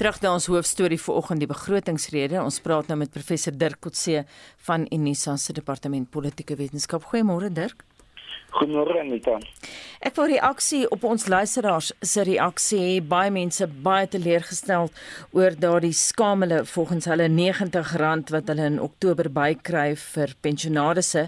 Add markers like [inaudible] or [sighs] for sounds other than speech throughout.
Terug na ons hoofstorie vir oggend die begrotingsrede. Ons praat nou met professor Dirk Kotse van Unisa se departement politieke wetenskap. Goeiemôre Dirk. Goeiemôre Anita. Ek wou reaksie op ons luisteraars se reaksie. Baie mense baie teleurgestel oor daardie skamele volgens hulle R90 wat hulle in Oktober bykry vir pensionaarsse.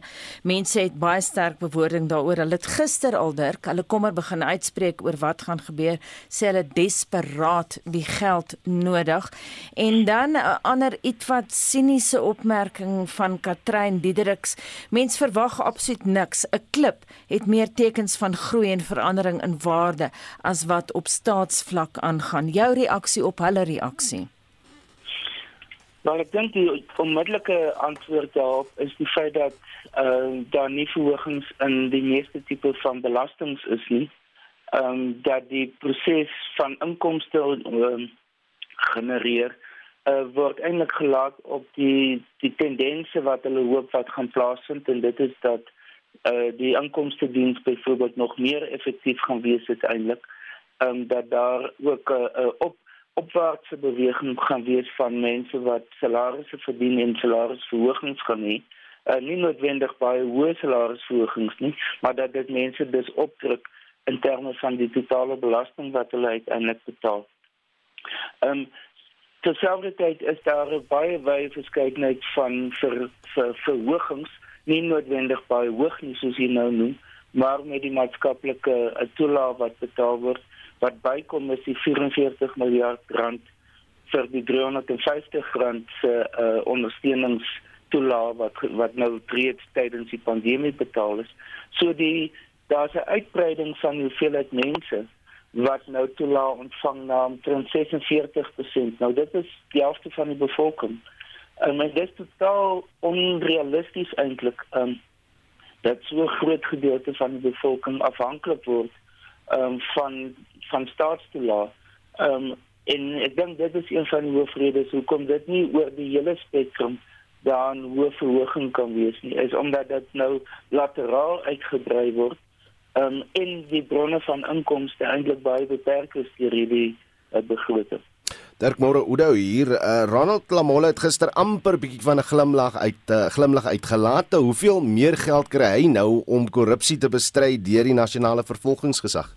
Mense het baie sterk bewoording daaroor. Hulle het gister al dirk, hulle kommer begin uitspreek oor wat gaan gebeur. Sê hulle desperaat die geld nodig. En dan 'n ander ietwat siniese opmerking van Katrein Diedericks. Mense verwag absoluut niks. 'n Klip het meer tekens van groei en verandering in waarde as wat op staatsvlak aangaan. Jou reaksie op hulle reaksie? Maar ek dink die onmiddellike antwoord daarop is die feit dat uh, daar nie verhogings in die meeste tipe van belastings is nie. Ehm um, dat die proses van inkomste um, genereer uh, word eintlik gelaat op die die tendense wat hulle hoop wat gaan plaasvind en dit is dat uh die inkomste diens byvoorbeeld nog meer effektief gaan wees uiteindelik. Um, dat daar ook 'n uh, uh, op opwaartse beweging gaan wees van mense wat salarisse verdien en salarisverhogings gaan hê. Uh nie noodwendig baie hoë salarisverhogings nie, maar dat dit mense dus opdruk in terme van die totale belasting wat hulle uiteindelik betaal. Ehm um, terselfdertyd is daar 'n baie wye verskeidenheid van vir vir verhogings nie noodwendig baie hoog nie soos jy nou noem, maar met die maatskaplike uh, toelaag wat betaal word, wat bykom is die 44 miljard rand vir die 350 rand se uh, ondersteunings toelaag wat wat nou reeds tydens die pandemie betaal is. So die daar's 'n uitbreiding van hoeveelheid mense wat nou toelaag ontvang na omtrent 46%. Nou dit is die helfte van die bevolking. En dit is totaal onrealisties eintlik um dat so 'n groot gedeelte van die bevolking afhanklik word um van van staatstoelaag. Um en ek dink dit is een van die hoofredes hoekom dit nie oor die hele spektrum dan hoë verhoging kan wees nie. Is omdat dit nou lateraal uitgebrei word. Um en die bronne van inkomste eintlik baie beperk is deur hierdie uh, begroting. Dirk Moore Oudo hier. Uh, Ronald Lamolle het gister amper bietjie van 'n glimlag uit uh, glimlag uitgelaat. Hoeveel meer geld kry hy nou om korrupsie te bestry deur die nasionale vervolgingsgesag?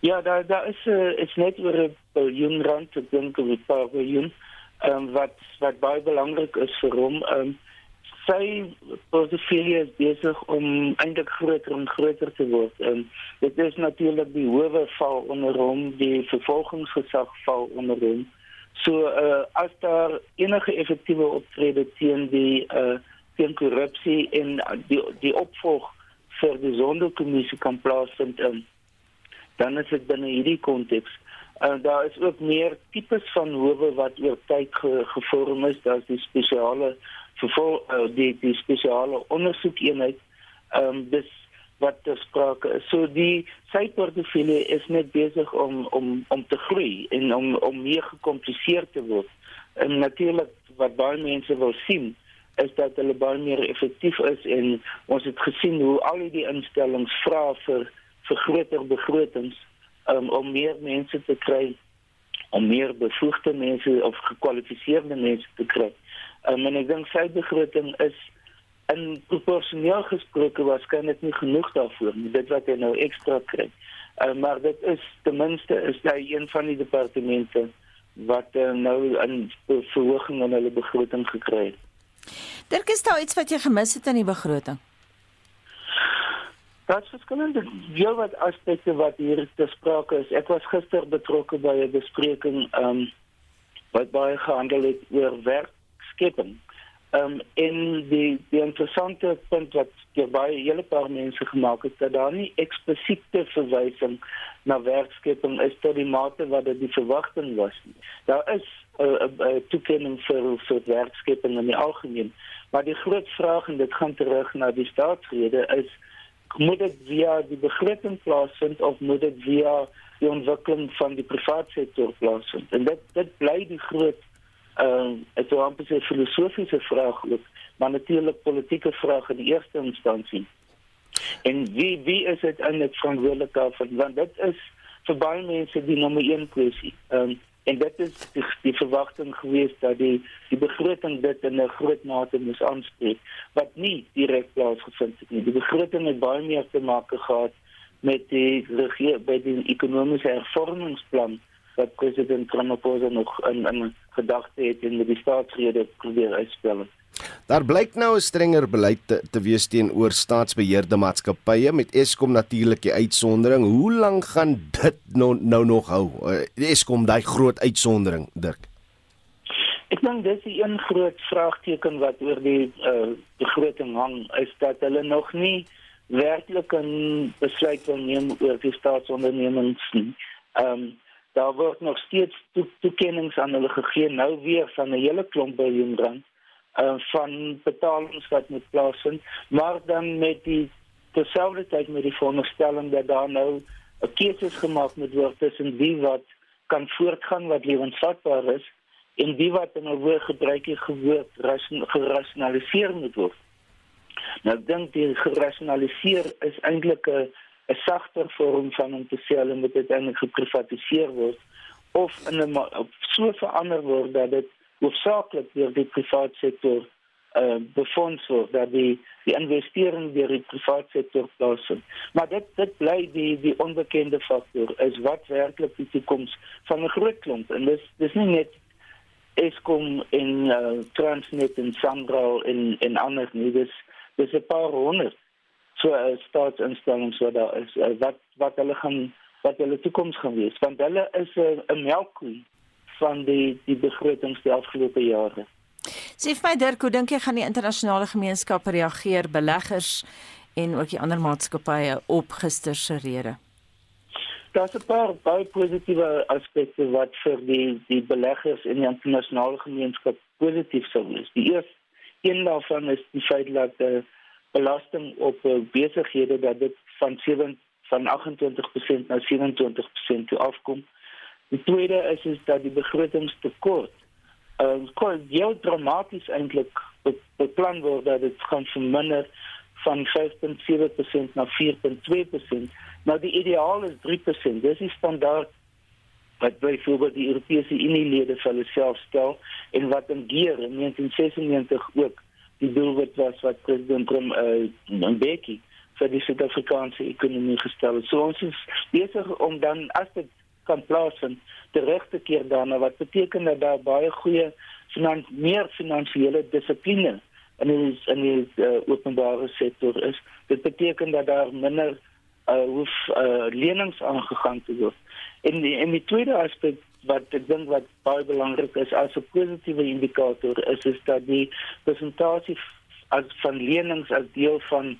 Ja, daar daar is uh, is net oor 'n biljoen rand te dink oor 'n paar biljoen. Um, wat wat baie belangrik is vir hom. Um, sy portefeulje is besig om eintlik groter en groter te word. En dit is natuurlik die howe val onder hom, die vervolgingsgesag val onder hom. So uh as daar enige effektiewe optrede teen die uh teen korrupsie en die die opvolg vir die sonderkommissie kan plaasvind, um, dan is dit binne hierdie konteks. En uh, daar is ook meer tipes van howe wat oor tyd ge, gevorm is, daar's die spesiale vervol uh, die die spesiale ondersoekeenheid ehm um, dis wat ter sprake is. So die syportefeulje is net besig om om om te groei en om om meer gekompliseer te word. En natuurlik wat baie mense wil sien is dat hulle baie meer effektief is en ons het gesien hoe al die instellings vra vir vir groter begrotings um, om meer mense te kry om meer bevoegde mense of gekwalifiseerde mense te kry. Um, en ek dink sy begroting is in proporsioneel gesproke waarskynlik nie genoeg daarvoor nie dit wat hy nou ekstra kry. Uh, maar dit is ten minste is hy een van die departemente wat uh, nou 'n verhoging in hulle begroting gekry het. Daar is daar iets wat jy gemis het in die begroting. Daar's verskillende heel wat aspekte wat hier te sprake is. Ek was gister betrokke by 'n bespreking um wat baie gehandel het oor werk skepping. Ehm um, in die die interessante punt wat jy baie hele paar mense gemaak het dat daar nie eksplisiete verwysing na werkskepping is tot die mate wat dit die verwagting was nie. Daar is 'n uh, uh, uh, toekenning vir vir werkskepping in die algemeen, maar die groot vraag en dit gaan terug na die staatsrede is moet dit via die begroting plaasvind of moet dit via die ontwikkeling van die private sektor plaasvind? En dit dit bly die groot ehm uh, dit is 'n filosofiese vraag ook, maar natuurlik politieke vraag in die eerste instansie. En wie wie is dit eintlik verantwoordelik daarvoor? Want dit is vir baie mense die nommer 1 kwessie. Ehm um, En dit is die, die verwagting geweest dat die die begroting dit in 'n groot mate moes aanspreek wat nie direk plaasgevind het nie. Die begroting het baie meer te maak gehad met die regeer by die ekonomiese hervormingsplan wat president Ramaphosa nog in in gedagte het en met die staatsrede probeer uitspel. Daar blyk nou 'n strenger beleid te, te wees teenoor staatsbeheerde maatskappye met Eskom natuurlik die uitsondering. Hoe lank gaan dit nou nou nog hou? Uh, Eskom daai groot uitsondering, Dirk. Ek dink dis die een groot vraagteken wat oor die uh, begroting hang is dat hulle nog nie werklik 'n besluit wil neem oor die staatsondernemings nie. Ehm um, daar word nog steeds to toekennings aan hulle gegee nou weer van 'n hele klomp biljoen rand uh, van betalings wat moet plaasvind, maar dan met die terselfdertyd met die voorstelling dat daar nou 'n keuse gemaak moet word tussen wie wat kan voortgaan wat lewensvatbaar is en wie wat in 'n hoë gebruikie gewoord gerasionaliseer moet word. Nou ek dink die gerasionaliseer is eintlik 'n 'n sagter vorm van om te sê hulle moet uiteindelik geprivatiseer word of in 'n so verander word dat dit hoofsaaklik deur die private sektor uh befonds word dat die die investering deur die private sektor plaasvind. Maar dit dit bly die die onbekende faktor is wat werklik die toekoms van 'n groot klomp en dis dis nie net Eskom en uh, Transnet en Sandro en en ander nie dis dis 'n paar honderd so uh, staatsinstellings wat daar is uh, wat wat hulle gaan wat hulle toekoms gaan wees want hulle is 'n uh, melkkoe van die die begrotings die afgelope jare. Sê vir my Dirk, hoe dink jy gaan die internasionale gemeenskap reageer beleggers en ook die ander maatskappye op gister se rede? Daar's 'n paar baie positiewe aspekte wat vir die die beleggers in die internasionale gemeenskap positief sou wees. Die eerste een daarvan is die feit dat die belasting op uh, besighede dat dit van 7 van 28% na 27% toe afkom. Die tweede is is dat die begrotingstekort ehm uh, kon heel dramaties eintlik beplan word dat dit gaan verminder van 5.7% na 4.2%. Nou die ideaal is 3%. Dis die standaard wat byvoorbeeld die Europese Unie lede vir hulle self stel en wat in Geer in 1996 ook die doelwit was wat president Trump eh uh, Mbeki vir die Suid-Afrikaanse ekonomie gestel het. So ons is besig om dan as dit kan plaasvind te keer daarna wat beteken dat daar baie goeie finans meer finansiële dissipline in die in die uh, openbare sektor is. Dit beteken dat daar minder uh, hoef uh, lenings aangegaan te word. En die en die tweede aspek wat ek dink wat baie belangrik is as 'n positiewe indikator is is dat die persentasie as van lenings as deel van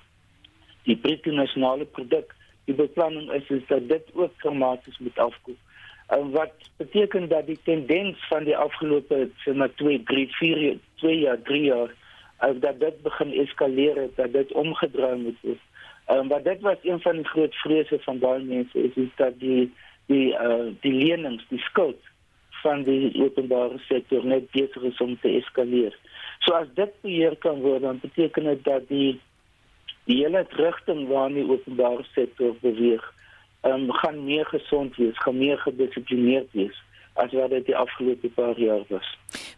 die bruto nasionale produk die beplanning is is dat dit ook dramaties moet afkoel. En wat beteken dat die tendens van die afgelope sena 2 3 4 2 jaar 3 jaar as dat dit begin eskaleer het dat dit omgedraai moet word. En wat dit was een van die groot vrese van baie mense is is dat die die uh die lenings, die skuld van die openbare sektor net besig is om te eskaleer. So as dit beheer kan word dan beteken dit dat die die hele rigting waarna die openbare sektor beweeg, um, gaan meer gesond wees, gaan meer gedissiplineerd wees as wat dit die afgelope paar jaar was.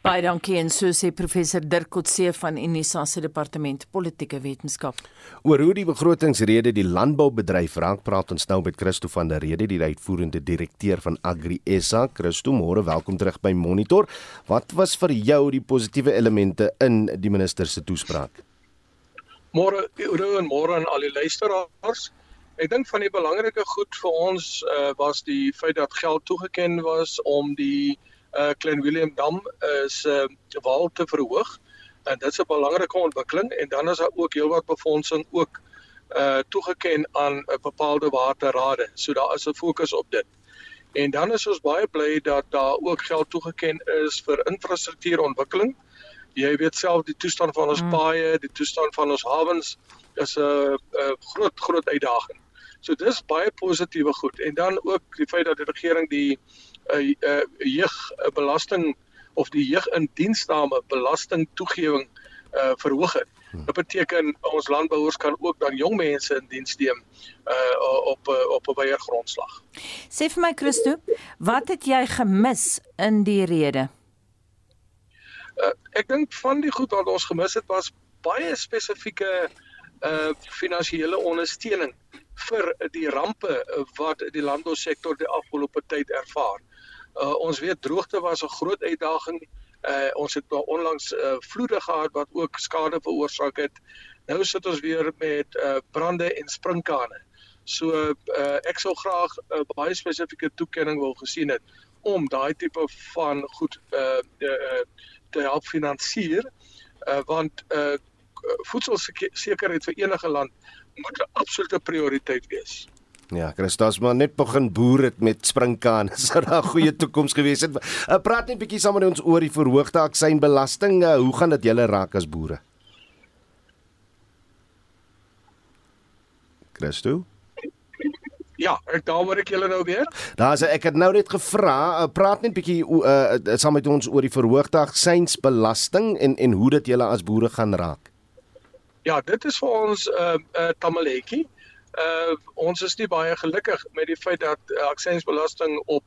Baie dankie en so sê professor Dirk Kotse van Unisa se departement politieke wetenskap. Oor hoe die begrotingsrede die landboubedryf raak, praat ons nou met Christo van der Rede, die uitvoerende direkteur van Agri SA. Christo, môre, welkom terug by Monitor. Wat was vir jou die positiewe elemente in die minister se toespraak? Môre, Oudo en môre aan al die luisteraars. Ek dink van die belangrike goed vir ons uh, was die feit dat geld toegeken was om die uh, Klein Willem Dam uh, se uh, wal te verhoog. En dit is 'n belangrike ontwikkeling en dan is daar ook heelwat befondsing ook uh toegeken aan 'n bepaalde waterrade. So daar is 'n fokus op dit. En dan is ons baie bly dat daar ook geld toegeken is vir infrastruktuurontwikkeling jy weet self die toestand van ons mm. paaie, die toestand van ons hawens is 'n groot groot uitdaging. So dis baie positiewe goed en dan ook die feit dat die regering die uh, uh, jeug belasting of die jeug indiensname belasting toegewing uh verhoog het. Dit beteken ons landbouers kan ook dan jong mense in diens neem uh op op 'n baie grondslag. Sê vir my Christo, wat het jy gemis in die rede? Uh, ek dink van die goed wat ons gemis het was baie spesifieke uh finansiële ondersteuning vir die rampe wat die landbousektor die afgelope tyd ervaar. Uh ons weet droogte was 'n groot uitdaging. Uh ons het onlangs uh vloede gehad wat ook skade veroorsaak het. Nou sit ons weer met uh brande en sprinkane. So uh ek sou graag 'n uh, baie spesifieke toekenning wil gesien het om daai tipe van goed uh, uh te help finansier. Uh want uh voedselsekerheid vir enige land moet 'n absolute prioriteit wees. Ja, Christus maar net begin boer het met springkaan. [laughs] Sou daar 'n goeie toekoms gewees het. Uh, praat net bietjie saam met ons oor die verhoogde aksynbelasting. Uh, hoe gaan dit julle raak as boere? Christus? Ja, ek daaroor ek julle nou weer. Daar's ek het nou net gevra, uh, praat net bietjie uh, saam met ons oor die verhoogde aksynsbelasting en en hoe dit julle as boere gaan raak. Ja, dit is vir ons 'n uh, uh, tamaletjie. Uh ons is nie baie gelukkig met die feit dat uh, aksiesbelasting op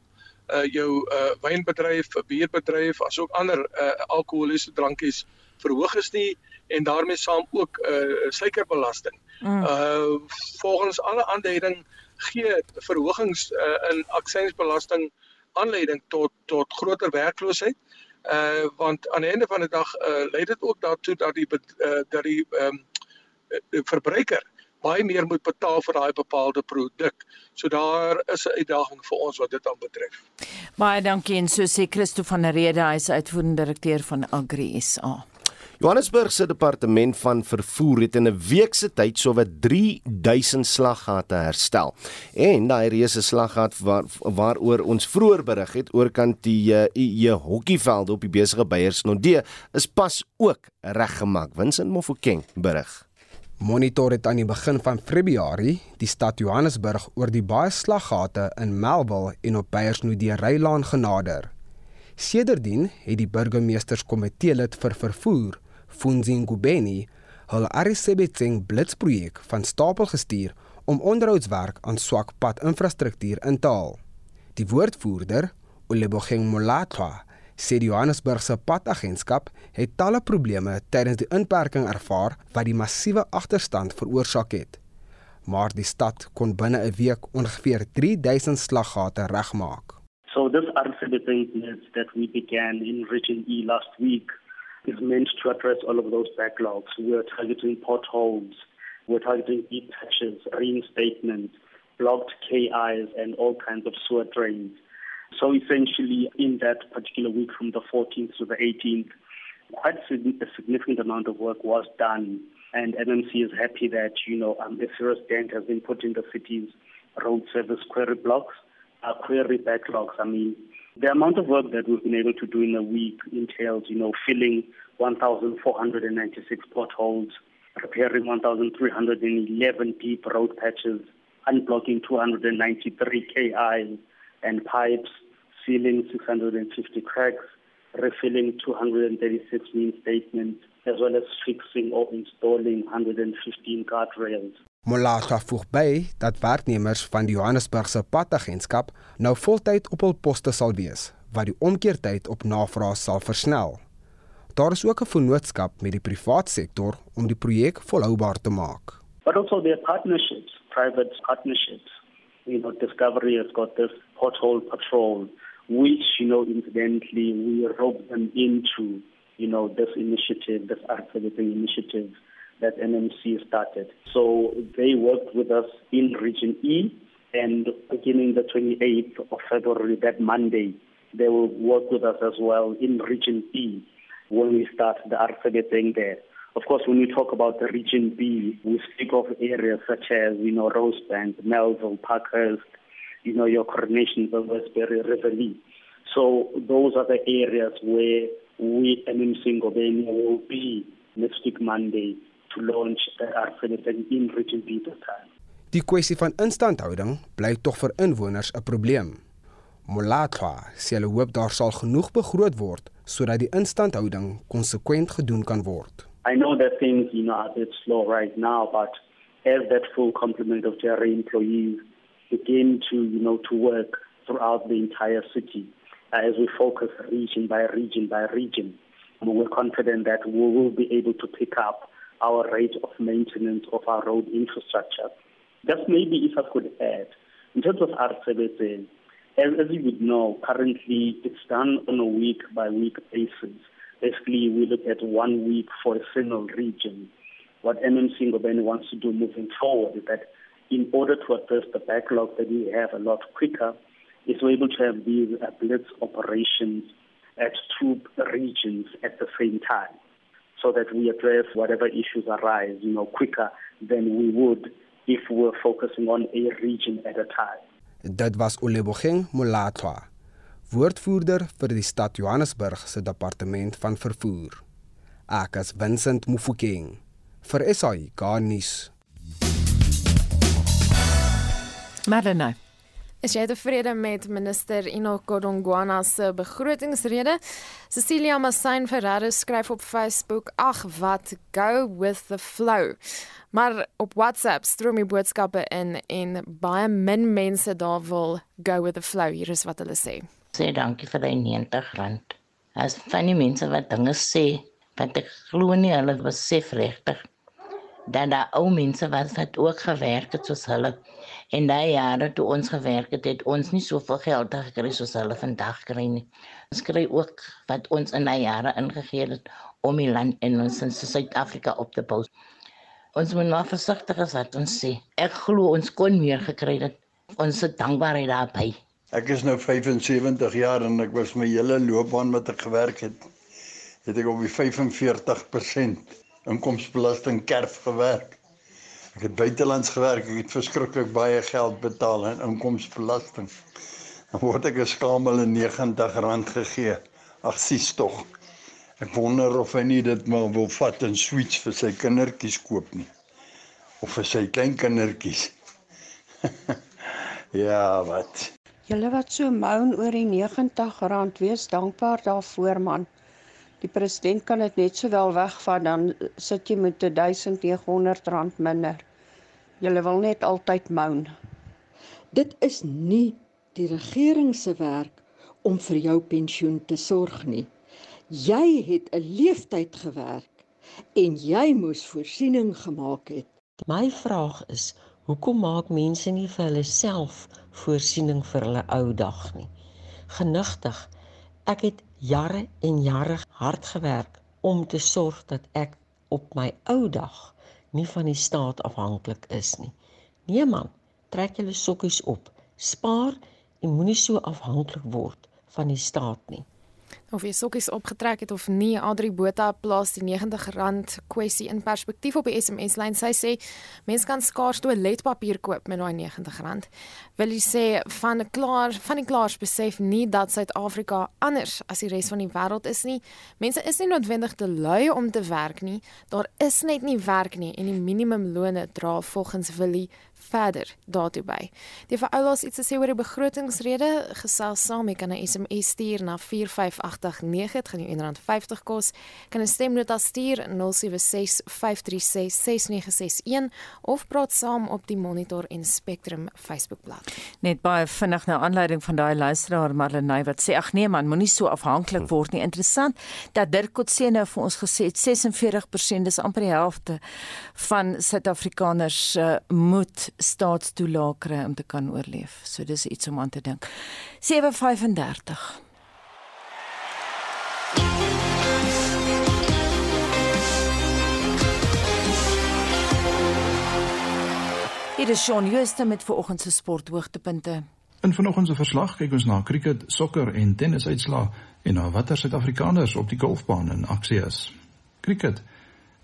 uh jou uh wynbedryf, bierbedryf, asook ander uh alkoholiese drankies verhoog is nie en daarmee saam ook uh suikerbelasting. Mm. Uh volgens alle aanduiding gee verhogings uh, in aksiesbelasting aanleiding tot tot groter werkloosheid uh want aan die einde van die dag uh lei dit ook daartoe dat die uh, dat die ehm um, verbruiker baie meer moet betaal vir daai bepaalde produk. So daar is 'n uitdaging vir ons wat dit aan betref. Baie dankie en so sê Christo van der Rede, hy is uitvoerende direkteur van Agri SA. Johannesburg se departement van vervoer het in 'n week se tyd sowat 3000 slaggate herstel. En daai reuse slaggat waar waaroor ons vroeër berig het oor kant die uh, IE hokkievelde op die besige Beyersnodde is pas ook reggemaak. Winsin Mofokeng berig. Monitor het aan die begin van Februarie die stad Johannesburg oor die baie slaggate in Melville en op Beyersnodde Rylaan genader. Sedertdien het die burgemeesterskomitee lid vir vervoer Funzi Ngubeni hul Arisebetseng blitsprojek van stapel gestuur om onderhoudswerk aan swak padinfrastruktuur in te haal. Die woordvoerder, Olebogeng Molatwa, sê die Johannesburg se padagentskap het talle probleme tydens die inperking ervaar wat die massiewe agterstand veroorsaak het. Maar die stad kon binne 'n week ongeveer 3000 slaggate regmaak. So this Arisebetseng that we began in Region E last week is meant to address all of those backlogs. We're targeting potholes, we're targeting deep patches, reinstatement, blocked KIs, and all kinds of sewer drains. So essentially, in that particular week from the 14th to the 18th, quite a significant amount of work was done. And MMC is happy that, you know, um, a serious dent has been put in the city's road service query blocks, uh, query backlogs. I mean, the amount of work that we've been able to do in a week entails, you know, filling 1,496 potholes, repairing 1,311 deep road patches, unblocking 293 KIs and pipes, sealing 650 cracks, refilling 236 reinstatements, as well as fixing or installing 115 guardrails. Molata voeg by dat werknemers van die Johannesburgse padagentskap nou voltyd op hul poste sal wees wat die omkeertyd op navraag sal versnel. Daar is ook 'n vennootskap met die privaat sektor om die projek volhoubaar te maak. But also there are partnerships, private partnerships. You know, Discovery has got this pothole patrol, which, you know, incidentally, we rope them into, you know, this initiative, this articulating initiative that NMC started. So they worked with us in Region E, and beginning the 28th of February, that Monday, they will work with us as well in Region B when we start the RCB thing there. Of course, when we talk about the Region B, we speak of areas such as, you know, Rosebank, Melville, Parkhurst, you know, your Coronation, the Westbury, Riverlea. So those are the areas where we, MMC Ngobeni, will be next week Monday to launch Arsenal in Region B this time. Die kwessie van instandhouding bly tog vir inwoners 'n probleem. Molatwa sê hulle hoop daar sal genoeg begroot word sodat die instandhouding konsekwent gedoen kan word. I know that things, you know, are a bit slow right now, but as that full complement of JRA employees begin to, you know, to work throughout the entire city, uh, as we focus region by region by region, we're confident that we will be able to pick up our rate of maintenance of our road infrastructure. Just maybe if I could add, in terms of RCBC, as, as you would know, currently it's done on a week by week basis. Basically, we look at one week for a single region. What MMC Ngobeni wants to do moving forward is that in order to address the backlog that we have a lot quicker, is we're able to have these uh, blitz operations at two regions at the same time so that we address whatever issues arise, you know, quicker than we would if we were focusing on a region at a time. Dit was Olebogeng Molatwa, woordvoerder vir die stad Johannesburg se departement van vervoer. Ek is Vincent Mufokeng vir SAI Garnis. Madeleine Is jy tevrede met minister Enoch Godongwana se begrotingsrede? Cecilia Massain Ferreira skryf op Facebook: "Ag, wat go with the flow." Maar op WhatsApp stroom die boodskappe in en baie min mense daar wil go with the flow. Hier is wat hulle sê. Sê dankie vir daai R90. As van die mense wat dinge sê, wat ek glo nie hulle besef regtig dat daar ou mense was wat ook gewerk het soos hulle en daai jare toe ons gewerk het, het ons nie soveel geld gekry soos hulle vandag kry nie. Ons kry ook wat ons in daai jare ingegee het om die land en ons in Suid-Afrika op te bou. Ons moet maar versigtig wees wat ons sê. Ek glo ons kon meer gekry het. Ons is dankbaarheid daarby. Ek is nou 75 jaar en ek was my hele loopbaan wat ek gewerk het, het ek op die 45% inkomstebelasting kerf gewerk. Ek het buitelands gewerk, ek het verskriklik baie geld betaal in inkomstebelasting. Dan word ek 'n skamele R90 gegee. Ag sies tog. Ek wonder of hy nie dit maar wil vat en switch vir sy kindertjies koop nie. Of vir sy kleinkindertjies. [laughs] ja, wat? Julle wat so moan oor die R90, wees dankbaar daarvoor man. Die president kan dit net sowel wegvat dan sit jy met R1900 minder. Julle wil net altyd moan. Dit is nie die regering se werk om vir jou pensioen te sorg nie. Jy het 'n leeftyd gewerk en jy moes voorsiening gemaak het. My vraag is, hoekom maak mense nie vir hulle self voorsiening vir hulle ou dag nie? Genigtig. Ek het jare en jare hard gewerk om te sorg dat ek op my ou dag nie van die staat afhanklik is nie. Nee man, trek julle sokkies op. Spaar en moenie so afhanklik word van die staat nie of jy sokkies opgetrek het of nie Adri Botha plaas die R90 kwessie in perspektief op die SMS lyn sy sê mense kan skaars toiletpapier koop met daai R90. Wil jy sê van klaar van die klaars besef nie dat Suid-Afrika anders as die res van die wêreld is nie. Mense is nie noodwendig te lui om te werk nie. Daar is net nie werk nie en die minimumlone dra volgens Willie verder daartoe by. Die vir ouers iets te sê oor die begrotingsrede, gesels saam, jy kan 'n SMS stuur na 45889, dit gaan jou R1.50 kos. Kan 'n stemnota stuur 0765366961 of praat saam op die Monitor en Spectrum Facebookblad. Net baie vinnig na aanleiding van daai luisteraar Marlenae wat sê ag nee man, moenie so afhanklik word nie. Interessant dat Dirk Kotse nou vir ons gesê het 46% dis amper die helfte van Suid-Afrikaners uh, moet staatstoelaag kry om te kan oorleef. So dis iets om aan te dink. 735 Dit is Shaun Jooste met vanoggend se sporthoogtepunte. In vanoggend se verslag kyk ons na cricket, sokker en tennis uitslae en na watter Suid-Afrikaners op die golfbaan in aksie is. Cricket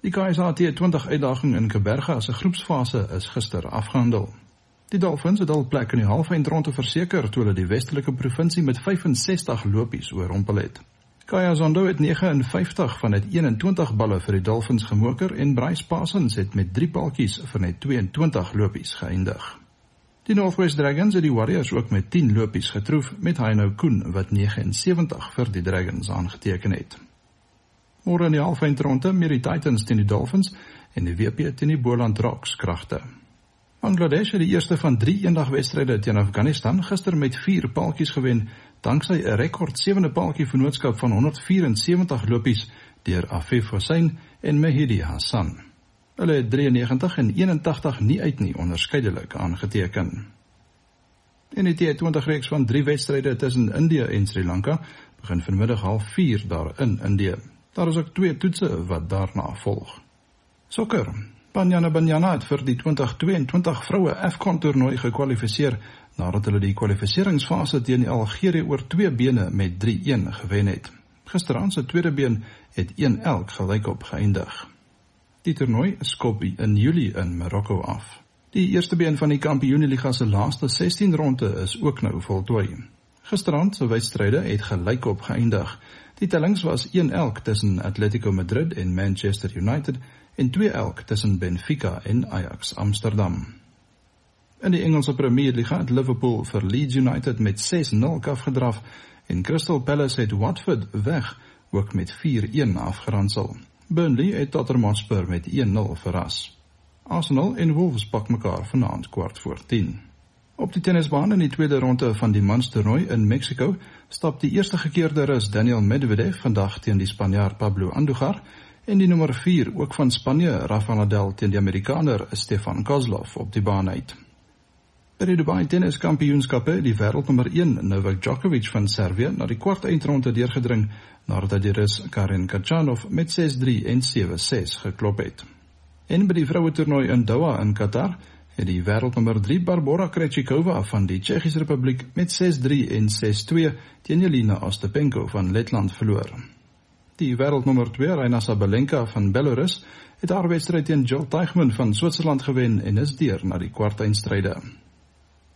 Die KSA T20 uitdaging in Kaberga se groepsfase is gister afgehandel. Die Dolphins het al plek in die halfeindronde verseker toe hulle die Westelike provinsie met 65 lopies oorrompel het. Kaya Zondo het 59 van net 21 balle vir die Dolphins gemoker en Bryce Parsons het met 3 paltjies vir net 22 lopies geëindig. Die Northwest Dragons het die Warriors ook met 10 lopies getroof met Heino Koen wat 79 vir die Dragons aangeteken het. Môre in die halfeindronde met die Titans teen die Dolphins en die WP teen die Boland Rocks kragte. Bangladesh het die eerste van 3 eendagwedstryde teen Afghanistan gister met 4 paaltjies gewen danksy 'n rekord sewende paaltjie vennootskap van 174 lopies deur Afif Hussein en Mehdi Hassan. Hulle het 93 en 81 nie uit nie onderskeidelik aangeteken. En die T20 reeks van 3 wedstryde tussen Indië en Sri Lanka begin vanmiddag 04:30 daar in Indië. Daar is ook twee toetse wat daarna volg. Sokker. Banyana Banyana het vir die 2022 vroue AFCON toernooi gekwalifiseer nadat hulle die kwalifikasiefase teen Algerië oor twee bene met 3-1 gewen het. Gisteraand se tweede been het 1-1 gelykop geëindig. Die toernooi skop in Julie in Marokko af. Die eerste been van die Kampioenligga se laaste 16 ronde is ook nou voltooi. Gisteraand se wedstryde het gelykop geëindig. Die tellings was 1-1 tussen Atletico Madrid en Manchester United en 2-1 tussen Benfica en Ajax Amsterdam. In die Engelse Premier League het Liverpool vir Leeds United met 6-0 afgedraf en Crystal Palace het Watford weg ook met 4-1 afgeronsel. Burnley het Tottenham Hotspur met 1-0 verras. Arsenal en Wolves pak mekaar vanaand kwart voor 10. Op die tennisbaan in die tweede ronde van die manstoernooi in Mexico stap die eerste gekeerde rus Daniel Medvedev vandag teen die Spanjaard Pablo Andujar en die nommer 4 ook van Spanje Rafael Nadal teen die Amerikaner Stefan Kozlov op die baan uit. By die Dubai Tennis Kampioenskappe die wêreldnommer 1 Novak Djokovic van Servië na die kwart eindronde deurgedring nadat hy die Rus Karen Khachanov met 6-3 en 7-6 geklop het. En by die vroue toernooi in Doha in Qatar het die wêreldnommer 3 Barbora Krejcikova van die Tsjechiese Republiek met 6-3 en 6-2 teen Jelena Ostapenko van Letland verloor. Die wêreldnommer 2 Aryna Sabalenka van Belarus het haar wedstryd teen Jill Teichmann van Switserland gewen en is deur na die kwartfinale.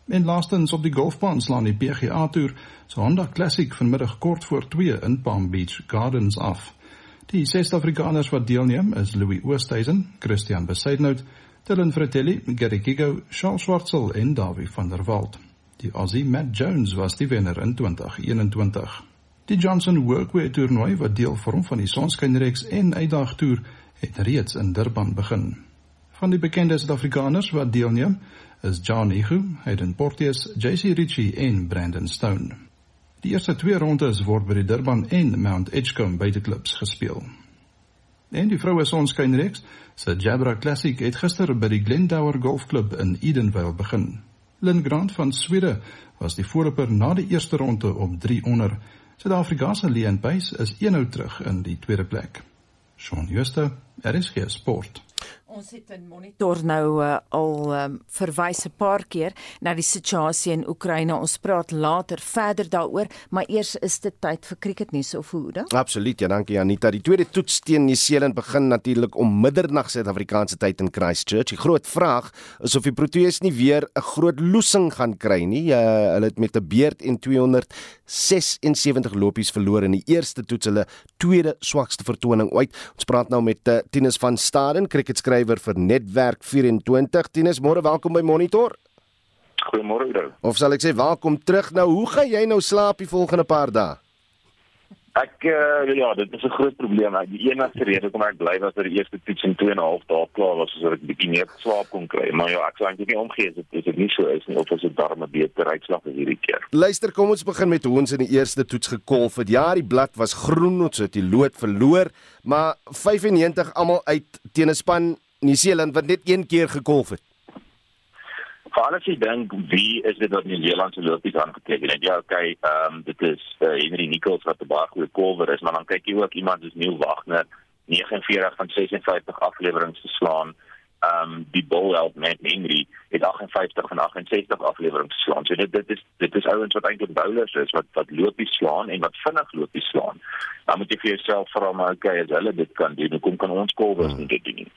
En laastens op die golfbaan slaan die PGA Tour se Honda Classic vanmiddag kort voor 2 in Palm Beach Gardens af. Die ses Afrikaners wat deelneem is Louis Oosthuizen, Christian Besaidnout, Dylan Fratelli, Gary Gigo, Charles Schwartzel en Davie van der Walt. Die Aussie Matt Jones was die wenner in 2021. Die Johnson Workwear toernooi wat deel vorm van die Sonskynreeks en Uitdag toer het reeds in Durban begin. Van die bekende Suid-Afrikaners wat deelneem is John Ihu, Hayden Porteous, JC Ritchie en Brandon Stone. Die eerste twee rondes word by die Durban en Mount Edgecombe buiteklubs gespeel. En die vroue sonskynreeks se Jabra Classic het gister by die Glendower Golfklub in Edenvale begin. Lynn Grant van Swede was die voorloper na die eerste ronde op 3 onder. Suid-Afrikaanse Leon Pace is eenhou terug in die tweede plek. Shaun Schuster, RSG Sport. Ons het in monitor nou uh, al um, verwys 'n paar keer na die situasie in Oekraïne. Ons praat later verder daaroor, maar eers is dit tyd vir cricketnuus of hoe dan? Absoluut, ja, dankie Anita. Die tweede toets teen Nieu-Seeland begin natuurlik om middernag Suid-Afrikaanse tyd in Christchurch. Die groot vraag is of die Proteas nie weer 'n groot loosing gaan kry nie. Uh, hulle het met 'n beurt en 276 lopies verloor in die eerste toets, hulle tweede swakste vertoning ooit. Ons praat nou met uh, Tinus van Staden, cricketskrywer skrywer vir Netwerk 24. Tinus, môre welkom by Monitor. Goeiemôre ou. Of sal ek sê welkom terug nou. Hoe gaan jy nou slaap die volgende paar dae? Ek uh, ja, dit is 'n groot probleem. Die enigste rede hoekom ek bly was dat die eerste toets in 2 en 'n half dae klaar was sodat ek bietjie meer slaap kon kry. Maar ja, ek sou eintlik nie omgee as dit dit nie so is nie of as dit darm 'n beter uitslag is hierdie keer. Luister, kom ons begin met hoe ons in die eerste toets gekolf het. Ja, die blad was groen, ons het die lood verloor, maar 95 almal uit teen 'n span Nieu-Seeland wat net een keer gekolf het. Veral as jy dink wie is dit wat Nieu-Seeland se lopies aangeteken het? Ja, okay, ehm um, dit is uh, Henry Nichols wat 'n baie goeie kolwer is, maar dan kyk jy ook iemand soos Neil Wagner, 49 van 56 afleweringe geslaan. Ehm um, die bowlheld met Henry het 58 van 68 afleweringe geslaan. So dit dit is dit is ouens wat eintlik bowlers is wat wat lopies slaan en wat vinnig lopies slaan. Dan moet jy vir jouself vra maar okay, as hulle dit kan doen, hoekom kan ons kolwers hmm. nie dit doen nie?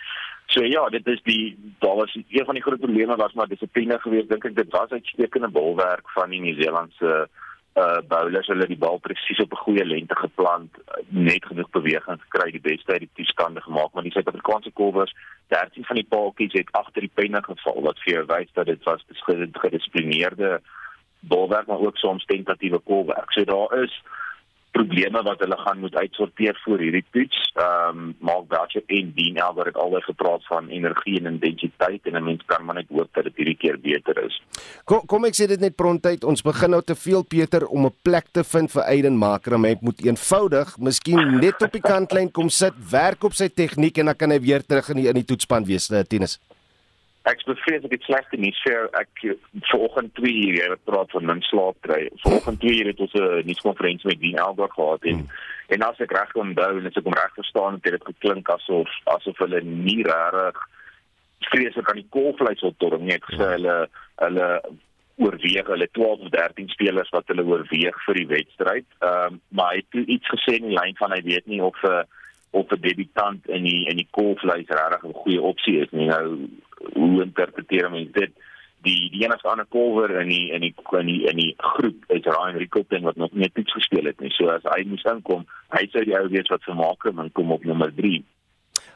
So ja, dit is die daar was een van die groot probleme was maar dissipline geweest. Dink ek dit was uitstekende bolwerk van die Nieu-Seelandse uh bowlers hulle die bal presies op 'n goeie lengte geplant net genoeg beweging gekry die beste uit die toestande gemaak. Maar die Suid-Afrikaanse kolwers 13 van die paaltjies het agter die penne geval wat vir jou wys dat dit was gedissiplineerde bolwerk maar ook soms tentatiewe kolwerk so daar is probleme wat hulle gaan moet uitsorteer voor hierdie toets. Ehm um, Mark Boucher en Dean Elgar het albei gepraat van energie en intensiteit en 'n mens kan maar net hoop dat dit hierdie keer beter is. Kom kom ek sê dit net prontuit, ons begin nou te veel Pieter om 'n plek te vind vir Aiden Makram. Hy moet eenvoudig, miskien net op die kantlyn kom sit, werk op sy tegniek en dan kan hy weer terug in die in die toetspan wees, uh, tennis. Ek bevrees ek het slegte nuus vir ek vanoggend 2 uur jy het praat van min slaap kry. Vanoggend 2 uur het ons 'n nuuskonferensie met Dean Elgar gehad en hmm. en as ek reg onthou en as ek hom reg verstaan het dit geklink asof asof hulle nie regtig vrees ek aan die kolvleis wil torring nie. Ek sê hulle hulle oorweeg hulle 12 of 13 spelers wat hulle oorweeg vir die wedstryd. Ehm um, maar hy het iets gesê in die lyn van hy weet nie of 'n uh, of 'n debutant in die in die kolvleis regtig 'n goeie opsie is nie. Nou hoe interpreteer mense dit? Die die enigste ander kolwer in die in die in die in die groep is Ryan Rickelton wat nog nie iets gespeel het nie. So as hy moes inkom, hy sou die ou wees wat vermaak en kom op nommer 3.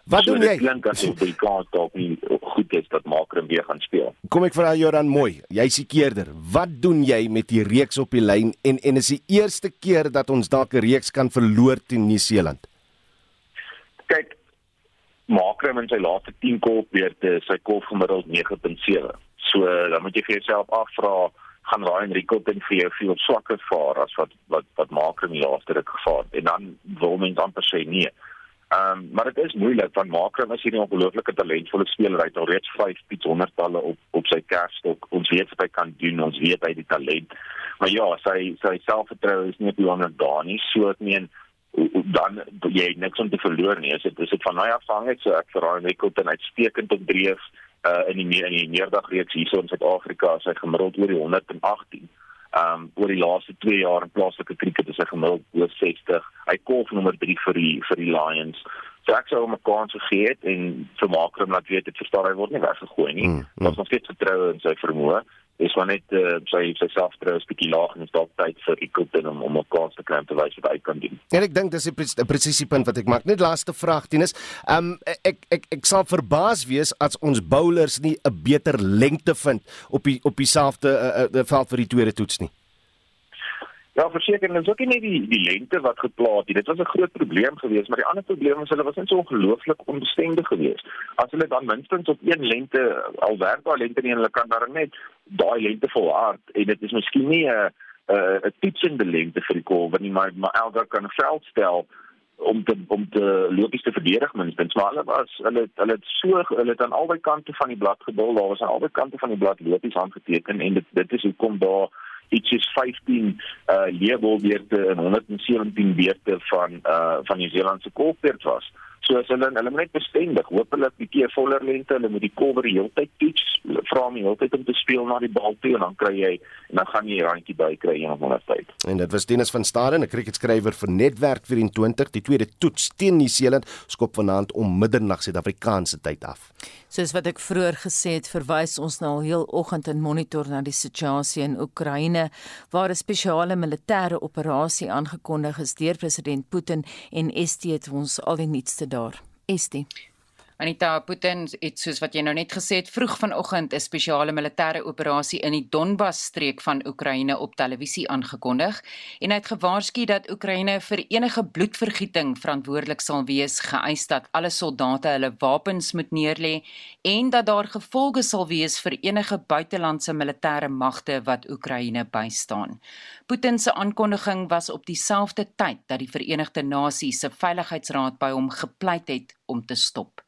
Wat so, doen jy? Ek dink as jy kan dalk nie goed is dat Makram weer gaan speel. Kom ek vra jou dan mooi. Jy's die keerder. Wat doen jy met die reeks op die lyn en en is die eerste keer dat ons dalk 'n reeks kan verloor teen Nieu-Seeland? Kyk, Makram in sy laaste 10 kolfbeurte, sy kolf gemiddeld 9.7. So dan moet jy vir jouself afvra, gaan Ryan Rickelton vir jou veel swakker vaar as wat wat wat Makram die laaste ruk gevaar het? En dan wil mens amper sê nee. Ehm um, maar dit is moeilik want Makram is hierdie ongelooflike talentvolle speler. Hy het al reeds 5 Piet 100-talle op op sy kerststok. Ons weet wat hy kan doen. Ons weet hy het die talent. Maar ja, sy sy selfvertroue is nie op die honderd daar nie. So ek meen dan jy niks om te verloor nie. Dit is dit van nou afhangend so ek vir Ryan Nicholson uitstekend op dreef uh, in die in die meerdag reeks hier in Suid-Afrika as hy gemiddeld oor die 118. Um oor die laaste 2 jaar in plaaslike krieket is hy gemiddeld oor 60. Hy kolf nommer 3 vir die vir die Lions. So ek sou hom 'n kans gegee het en vermaak hom laat weet dit verstaan hy word nie weggegooi nie. Mm, mm. Ons nog steeds vertrou in sy vermoë is maar net uh, sy sy selfvertroue bietjie laag en is dalk tyd vir Ekelton om om 'n kans te kry om te wys wat hy kan doen. En ek dink dis 'n presisie punt wat ek maak. Net laaste vraag Tinus. Ehm um, ek ek ek sal verbaas wees as ons bowlers nie 'n beter lengte vind op die op dieselfde uh, uh, veld vir die tweede toets nie. Ja, verseker, en dis ook nie die die lente wat geplaas het. Dit was 'n groot probleem geweest, maar die ander probleem was hulle was net so ongelooflik onbestendig geweest. As hulle dan minstens op een lente al werk daai lente nie en hulle kan daar net daai lente volhard en dit is miskien nie 'n 'n toetsende lente vir die kolwer nie, maar maar elke kan 'n veld stel om te om te lopies te verdedig minstens maar hulle was hulle hulle het so hulle het aan albei kante van die blad gebul daar was aan albei kante van die blad lopies aangeteken en dit dit is hoekom daar iets is 15 uh leerbolbeerte en 117 beerte van uh van New Zealand se kolfbeerd was. So as hulle hulle moet net bestendig, hopelik 'n bietjie voller lente, hulle moet die cover die hele tyd toets, vra hom die hele tyd om te speel na die bal toe en dan kry jy en dan gaan jy 'n randjie by kry een of ander tyd. En dit was Dennis van Staden, 'n cricketskrywer vir Netwerk 24, die tweede toets teen New Zealand skop vanaand om middernag Suid-Afrikaanse tyd af. Soos wat ek vroeër gesê het, verwys ons nou al heel oggend in monitor na die situasie in Oekraïne waar 'n spesiale militêre operasie aangekondig is deur president Putin en ST het ons al die nuutste daar. Estie. Anita Putin het soos wat jy nou net gesê het vroeg vanoggend 'n spesiale militêre operasie in die Donbas streek van Oekraïne op televisie aangekondig en hy het gewaarsku dat Oekraïne vir enige bloedvergieting verantwoordelik sal wees, geëis dat alle soldate hulle wapens moet neerlê en dat daar gevolge sal wees vir enige buitelandse militêre magte wat Oekraïne bystaan. Putin se aankondiging was op dieselfde tyd dat die Verenigde Nasies se Veiligheidsraad by hom gepleit het om te stop.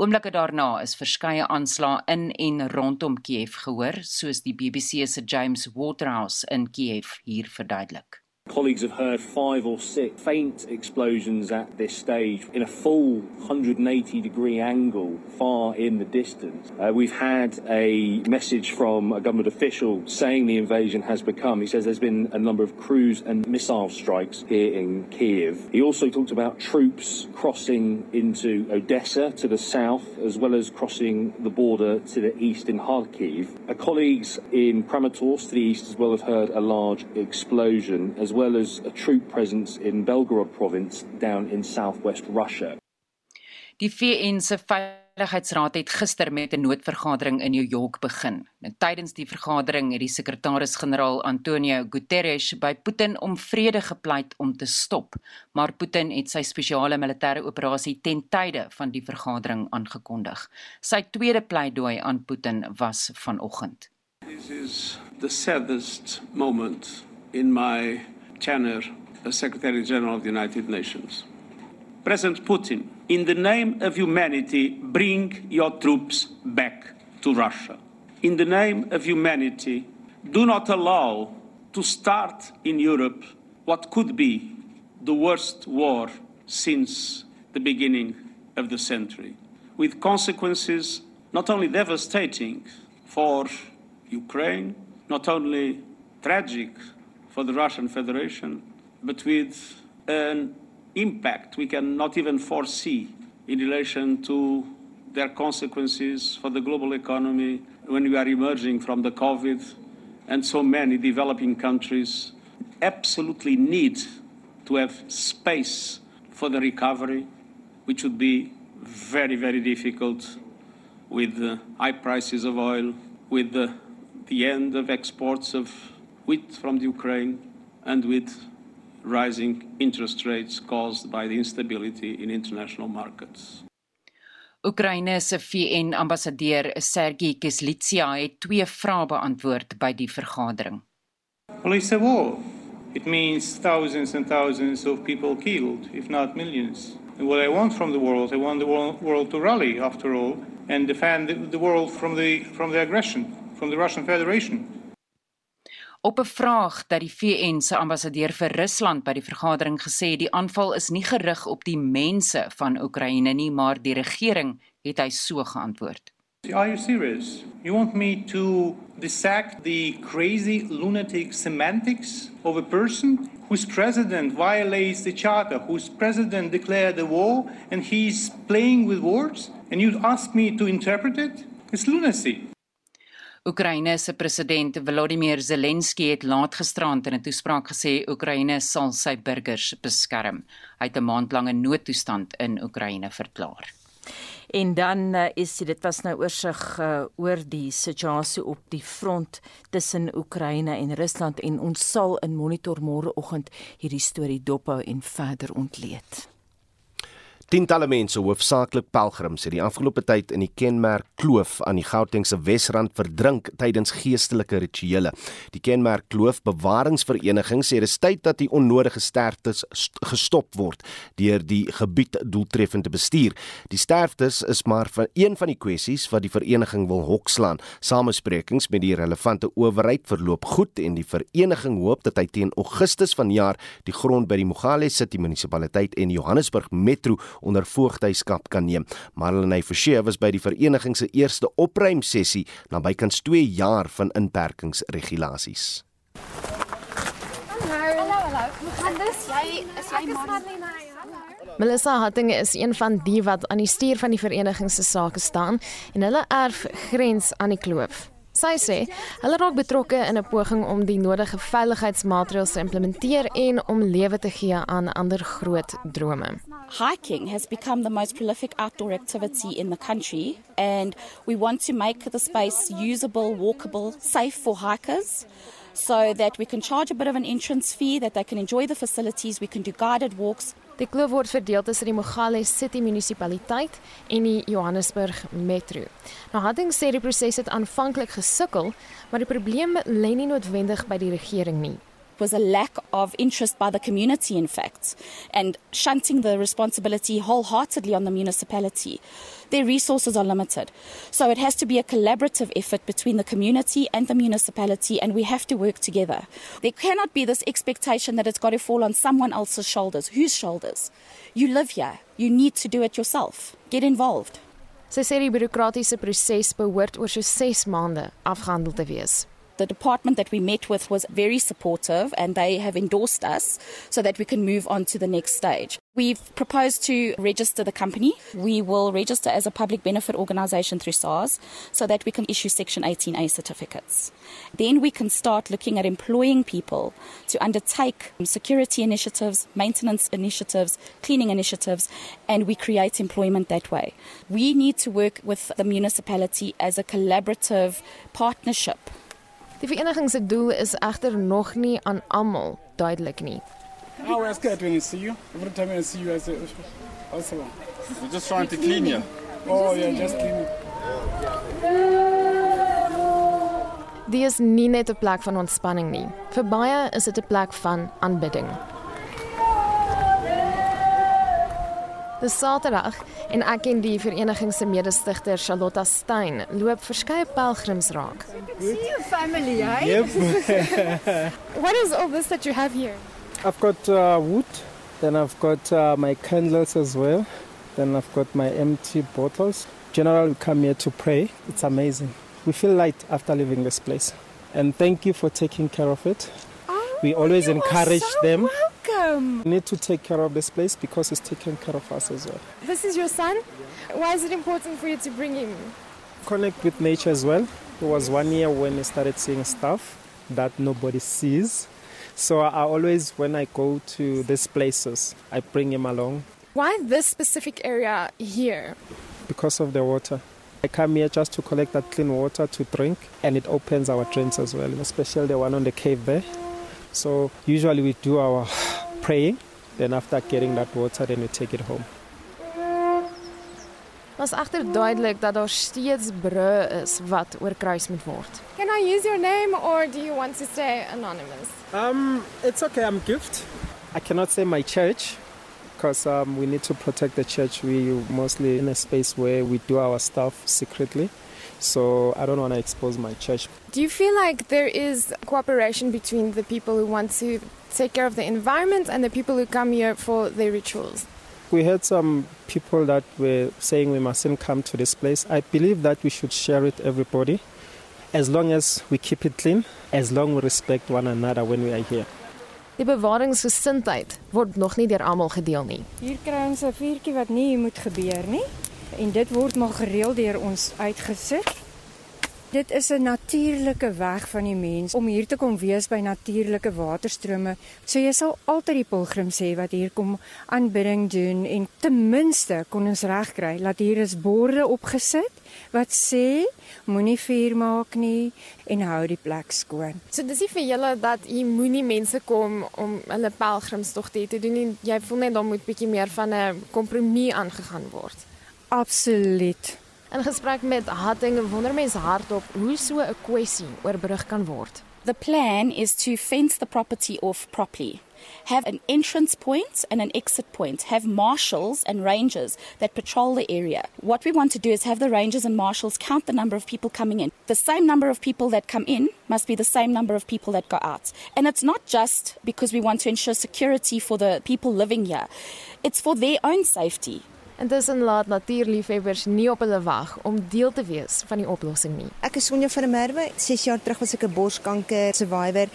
Oomblikke daarna is verskeie aanslae in en rondom Kiev gehoor, soos die BBC se James Waterhouse in Kiev hier verduidelik. Colleagues have heard five or six faint explosions at this stage in a full 180 degree angle far in the distance. Uh, we've had a message from a government official saying the invasion has become. He says there's been a number of cruise and missile strikes here in Kiev. He also talked about troops crossing into Odessa to the south, as well as crossing the border to the east in Kharkiv. Our colleagues in Kramatorsk to the east as well have heard a large explosion as well well as a troop presence in Belgorod province down in southwest Russia. Die VN se Veiligheidsraad het gister met 'n noodvergadering in New York begin. Nou tydens die vergadering het die sekretaris-generaal Antonio Guterres by Putin om vrede gepleit om te stop, maar Putin het sy spesiale militêre operasie ten tye van die vergadering aangekondig. Sy tweede pleidooi aan Putin was vanoggend. This is the saddest moment in my tenure Secretary General of the United Nations. President Putin, in the name of humanity, bring your troops back to Russia. In the name of humanity, do not allow to start in Europe what could be the worst war since the beginning of the century, with consequences not only devastating for Ukraine, not only tragic for the Russian Federation, but with an impact we cannot even foresee in relation to their consequences for the global economy when we are emerging from the COVID and so many developing countries absolutely need to have space for the recovery, which would be very, very difficult with the high prices of oil, with the, the end of exports of wheat from the Ukraine, and with rising interest rates caused by the instability in international markets. Oekraïne se VN-ambassadeur Sergey Kislitsia het twee vrae beantwoord by die vergadering. Well, it's a war. It means thousands and thousands of people killed, if not millions. And what I want from the world, I want the world to rally, after all, and defend the world from the, from the aggression, from the Russian Federation. Op 'n vraag dat die VN se ambassadeur vir Rusland by die vergadering gesê het die aanval is nie gerig op die mense van Oekraïne nie, maar die regering, het hy so geantwoord. Are you serious? You want me to dissect the crazy lunatic semantics of a person whose president violates the charter, whose president declared the war and he's playing with words and you ask me to interpret it? It's lunacy. Oekraïne se president Volodymyr Zelensky het laat gisterand in 'n toespraak gesê Oekraïne sal sy burgers beskerm. Hy het 'n maandlange noodtoestand in Oekraïne verklaar. En dan uh, is dit was nou oorsig uh, oor die situasie op die front tussen Oekraïne en Rusland en ons sal in monitor môreoggend hierdie storie dophou en verder ontleed. Tientalle mense, hoofsaaklik pelgrims, het die afgelope tyd in die Kenmerk Kloof aan die Gautengse Wesrand verdrink tydens geestelike rituele. Die Kenmerk Kloof Bewaringsvereniging sê dit is tyd dat die onnodige sterftes gestop word deur die gebied doeltreffend te bestuur. Die sterftes is maar van een van die kwessies wat die vereniging wil hokslaan. Samesprekings met die relevante owerheid verloop goed en die vereniging hoop dat hy teen Augustus vanjaar die grond by die Mogale City munisipaliteit en Johannesburg Metro onder voogdyskap kan neem. Marlene Forsie was by die vereniging se eerste opruim sessie na bykans 2 jaar van inperkingsregulasies. Marlene? Melissa Hattinge is een van die wat aan die stuur van die vereniging se sake staan en hulle erf grens aan die kloof. Sy sê hulle raak betrokke in 'n poging om die nodige veiligheidsmaatreëls te implementeer en om lewe te gee aan ander groot drome. Hiking has become the most prolific outdoor activity in the country and we want to make the space usable, walkable, safe for hikers. So that we can charge a bit of an entrance fee, that they can enjoy the facilities, we can do guided walks, Die kloof word verdeel tussen die Mogale City munisipaliteit en die Johannesburg Metro. Nou Hadding sê die proses het aanvanklik gesukkel, maar die probleem lê nie noodwendig by die regering nie. Was a lack of interest by the community, in fact, and shunting the responsibility wholeheartedly on the municipality. Their resources are limited. So it has to be a collaborative effort between the community and the municipality, and we have to work together. There cannot be this expectation that it's got to fall on someone else's shoulders. Whose shoulders? You live here. You need to do it yourself. Get involved. Sy sê die bureaukratiese proses behoort oor so 6 maande afgehandel te wees. The department that we met with was very supportive and they have endorsed us so that we can move on to the next stage. We've proposed to register the company. We will register as a public benefit organisation through SARS so that we can issue Section 18A certificates. Then we can start looking at employing people to undertake security initiatives, maintenance initiatives, cleaning initiatives, and we create employment that way. We need to work with the municipality as a collaborative partnership. Die vereniging se doel is egter nog nie aan almal duidelik nie. Oh, we're scared when we see you. Every time I see you, I say, also, we're just trying to clean you. Oh, yeah, just clean it. Dit is nie net 'n plek van ontspanning nie. Vir baie is dit 'n plek van aanbidding. Dis Saterdag en ek en die vereniging se mede-stigter Charlotta Stein loop verskeie pelgrims raak. See your family, eh? Yep. [laughs] What is all this that you have here? I've got uh, wood, then I've got uh, my candles as well, then I've got my empty bottles. Generally, we come here to pray. It's amazing. We feel light after leaving this place. And thank you for taking care of it. We always you encourage so them. Welcome. We need to take care of this place because it's taking care of us as well. This is your son? Why is it important for you to bring him? Connect with nature as well. It was one year when I started seeing stuff that nobody sees. So I always, when I go to these places, I bring him along Why this specific area here? because of the water. I come here just to collect that clean water to drink, and it opens our drains as well, especially the one on the cave there. So usually we do our [sighs] praying, then after getting that water, then we take it home. Was egter duidelik dat daar steeds brûe is wat oorkruis moet word. Can I use your name or do you want to stay anonymous? Um, it's okay. I'm gift. I cannot say my church because um, we need to protect the church. We mostly in a space where we do our stuff secretly. So I don't want to expose my church. Do you feel like there is cooperation between the people who want to take care of the environment and the people who come here for their rituals? We had some people that were saying we mustn't come to this place. I believe that we should share it everybody, as long as we keep it clean, as long we respect one another when we are here. Die bewaringsgesindheid word nog nie deur almal gedeel nie. Hier kry ons 'n vuurtjie wat nie moet gebeur nie en dit word maar gereeld deur ons uitgesit. Dit is 'n natuurlike weg van die mens om hier te kom wees by natuurlike waterstrome. So jy sal altyd die pilgrims hê wat hier kom aanbidding doen en ten minste kon ons regkry dat hier is borde opgesit wat sê moenie vuur maak nie en hou die plek skoon. So dis nie vir julle dat hier moenie mense kom om hulle pelgrimstogte te doen nie. Jy voel net daar moet bietjie meer van 'n kompromie aangegaan word. Absoluut. In gesprek met Hatting wonder mense hardop hoe so 'n kwessie oorbrug kan word. The plan is to fence the property off properly. Have an entrance point and an exit point. Have marshals and rangers that patrol the area. What we want to do is have the rangers and marshals count the number of people coming in. The same number of people that come in must be the same number of people that go out. And it's not just because we want to ensure security for the people living here, it's for their own safety. Intussen laat natuurliefhebbers nie op hulle wag om deel te wees van die oplossing nie. Ek is Sonja van der Merwe. 6 jaar terug was ek 'n borskanker survivor.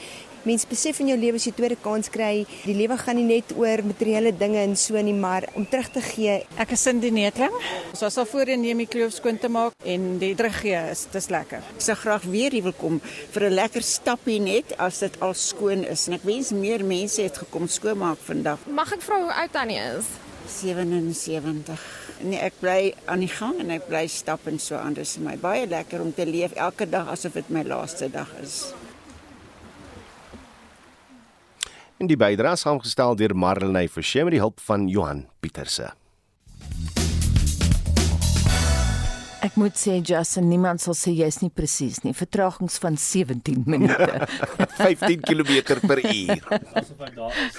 Mens besef in jou lewe as jy tweede kans kry, die lewe gaan nie net oor materiële dinge en so nie, maar om terug te gee. Ek is Cindy Netling. Ons was al voorheen neem die kloof skoon te maak en die teruggee is dis lekker. Ek sou graag weer hier wil kom vir 'n lekker stappie net as dit al skoon is en ek wens meer mense het gekom skoonmaak vandag. Mag ek vra hoe oud Tannie is? 77. Nee, ek bly aan die gang en ek bly stap en so aan. Dit is vir my baie lekker om te leef elke dag asof dit my laaste dag is. En die bydrae saamgestel deur Marlenae Forsie met die hulp van Johan Pieterse. Ek moet sê Justin, niemand sal sê jy's nie presies nie. Vertragings van 17 minute. [laughs] 15 km per uur.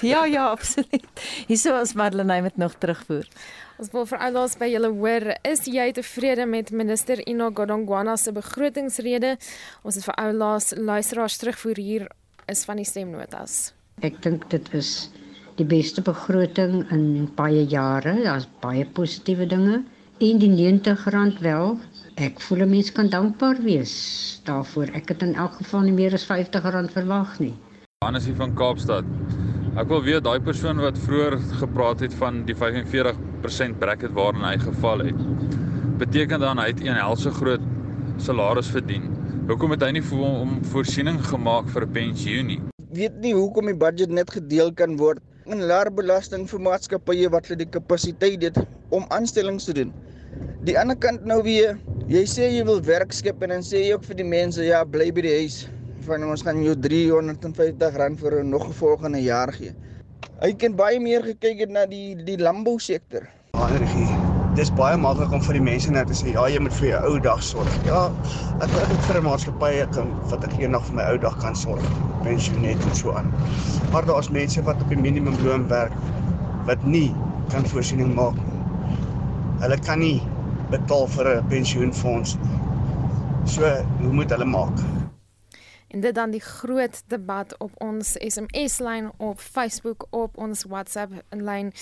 ja, ja, absoluut. Hierso is Marlenae met nog terugvoer. Ons wil vir oulaas by julle hoor, is jy tevrede met minister Ino Godongwana se begrotingsrede? Ons het vir oulaas luisteraars terugvoer hier is van die stemnotas. Ek dink dit was die beste begroting in baie jare. Daar's baie positiewe dinge. En die 90 rand wel Ek voel 'n mens kan dankbaar wees daarvoor. Ek het in elk geval nie meer as R50 verwag nie. Hannes hier van Kaapstad. Ek wil weet daai persoon wat vroeër gepraat het van die 45% bracket waarin hy geval het. Beteken dan hy het 'n helse groot salaris verdien. Hoekom het hy nie vir hom voorsiening gemaak vir 'n pensioen nie? Weet nie hoekom die budget net gedeel kan word in laer belasting vir maatskappye wat hulle die kapasiteit het om aanstellings te doen. Die ander kant nou weer, jy sê jy wil werk skep en dan sê jy ook vir die mense ja, bly by die huis van ons gaan jou R350 vir nog 'n volgende jaar gee. Hy kan baie meer gekyk het na die die landbousektor. Energie. Dis baie maklik om vir die mense net te sê ja, jy moet vir jou ou dag sorg. Ja, ek wil ook vir 'n maatskappy kan wat ek eendag vir my ou dag kan sorg. Pensionet en so aan. Maar daar's mense wat op die minimumloon werk wat nie kan voorsiening maak nie. Hulle kan nie betaal vir 'n pensioenfonds. So, hoe moet hulle maak? En dit dan die groot debat op ons SMS-lyn op Facebook op ons WhatsApp-lyn.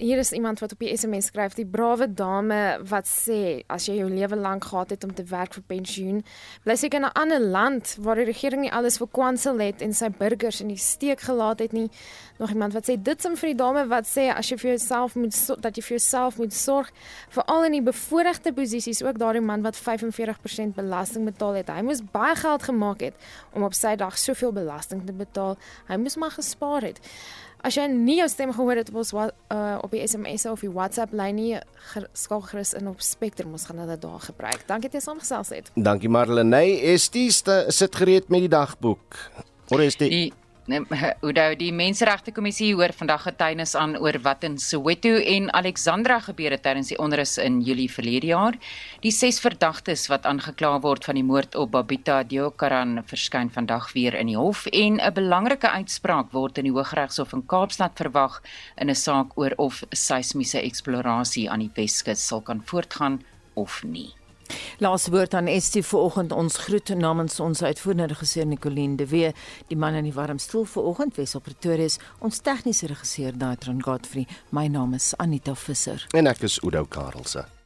Hier is iemand wat op die SMS skryf, die brawe dame wat sê as jy jou lewe lank gehad het om te werk vir pensioen, bly seker in 'n ander land waar die regering nie alles vir kwansel het en sy burgers in die steek gelaat het nie. Nog iemand wat sê dit sim vir die dame wat sê as jy vir jouself moet dat jy vir jouself moet sorg, veral in die bevoordeelde posisies, ook daardie man wat 45% belasting betaal het. Hy moes baie geld gemaak het om op sy dag soveel belasting te betaal. Hy moes maar gespaar het. As jy nie jou stem gehoor het op ons uh, op die SMS of die WhatsApp lyn nie, skakel gerus in op Spectrum ons gaan hulle daar gebruik. Dankie dat jy saamgesels het. Dankie Marlene. Estie sit gereed met die dagboek. Hoor Estie. Die [laughs] Oudo die Menseregte Kommissie hoor vandag getuienis aan oor wat in Soweto en Alexandra gebeur het tydens die onrus in Julie verlede jaar. Die ses verdagtes wat aangekla word van die moord op Babita Deokaran verskyn vandag weer in die hof en 'n belangrike uitspraak word in die Hooggeregshof in Kaapstad verwag in 'n saak oor of seismiese eksplorasie aan die Weskus sal kan voortgaan of nie. Laas woord aan Estie vanoggend ons groet namens ons uitvoerende regisseur Nicoline de Wee, die man in die warm stoel vanoggend Wesop Pretoria, ons tegniese regisseur Daitron Godfrey. My naam is Anita Visser en ek is Udo Karlse.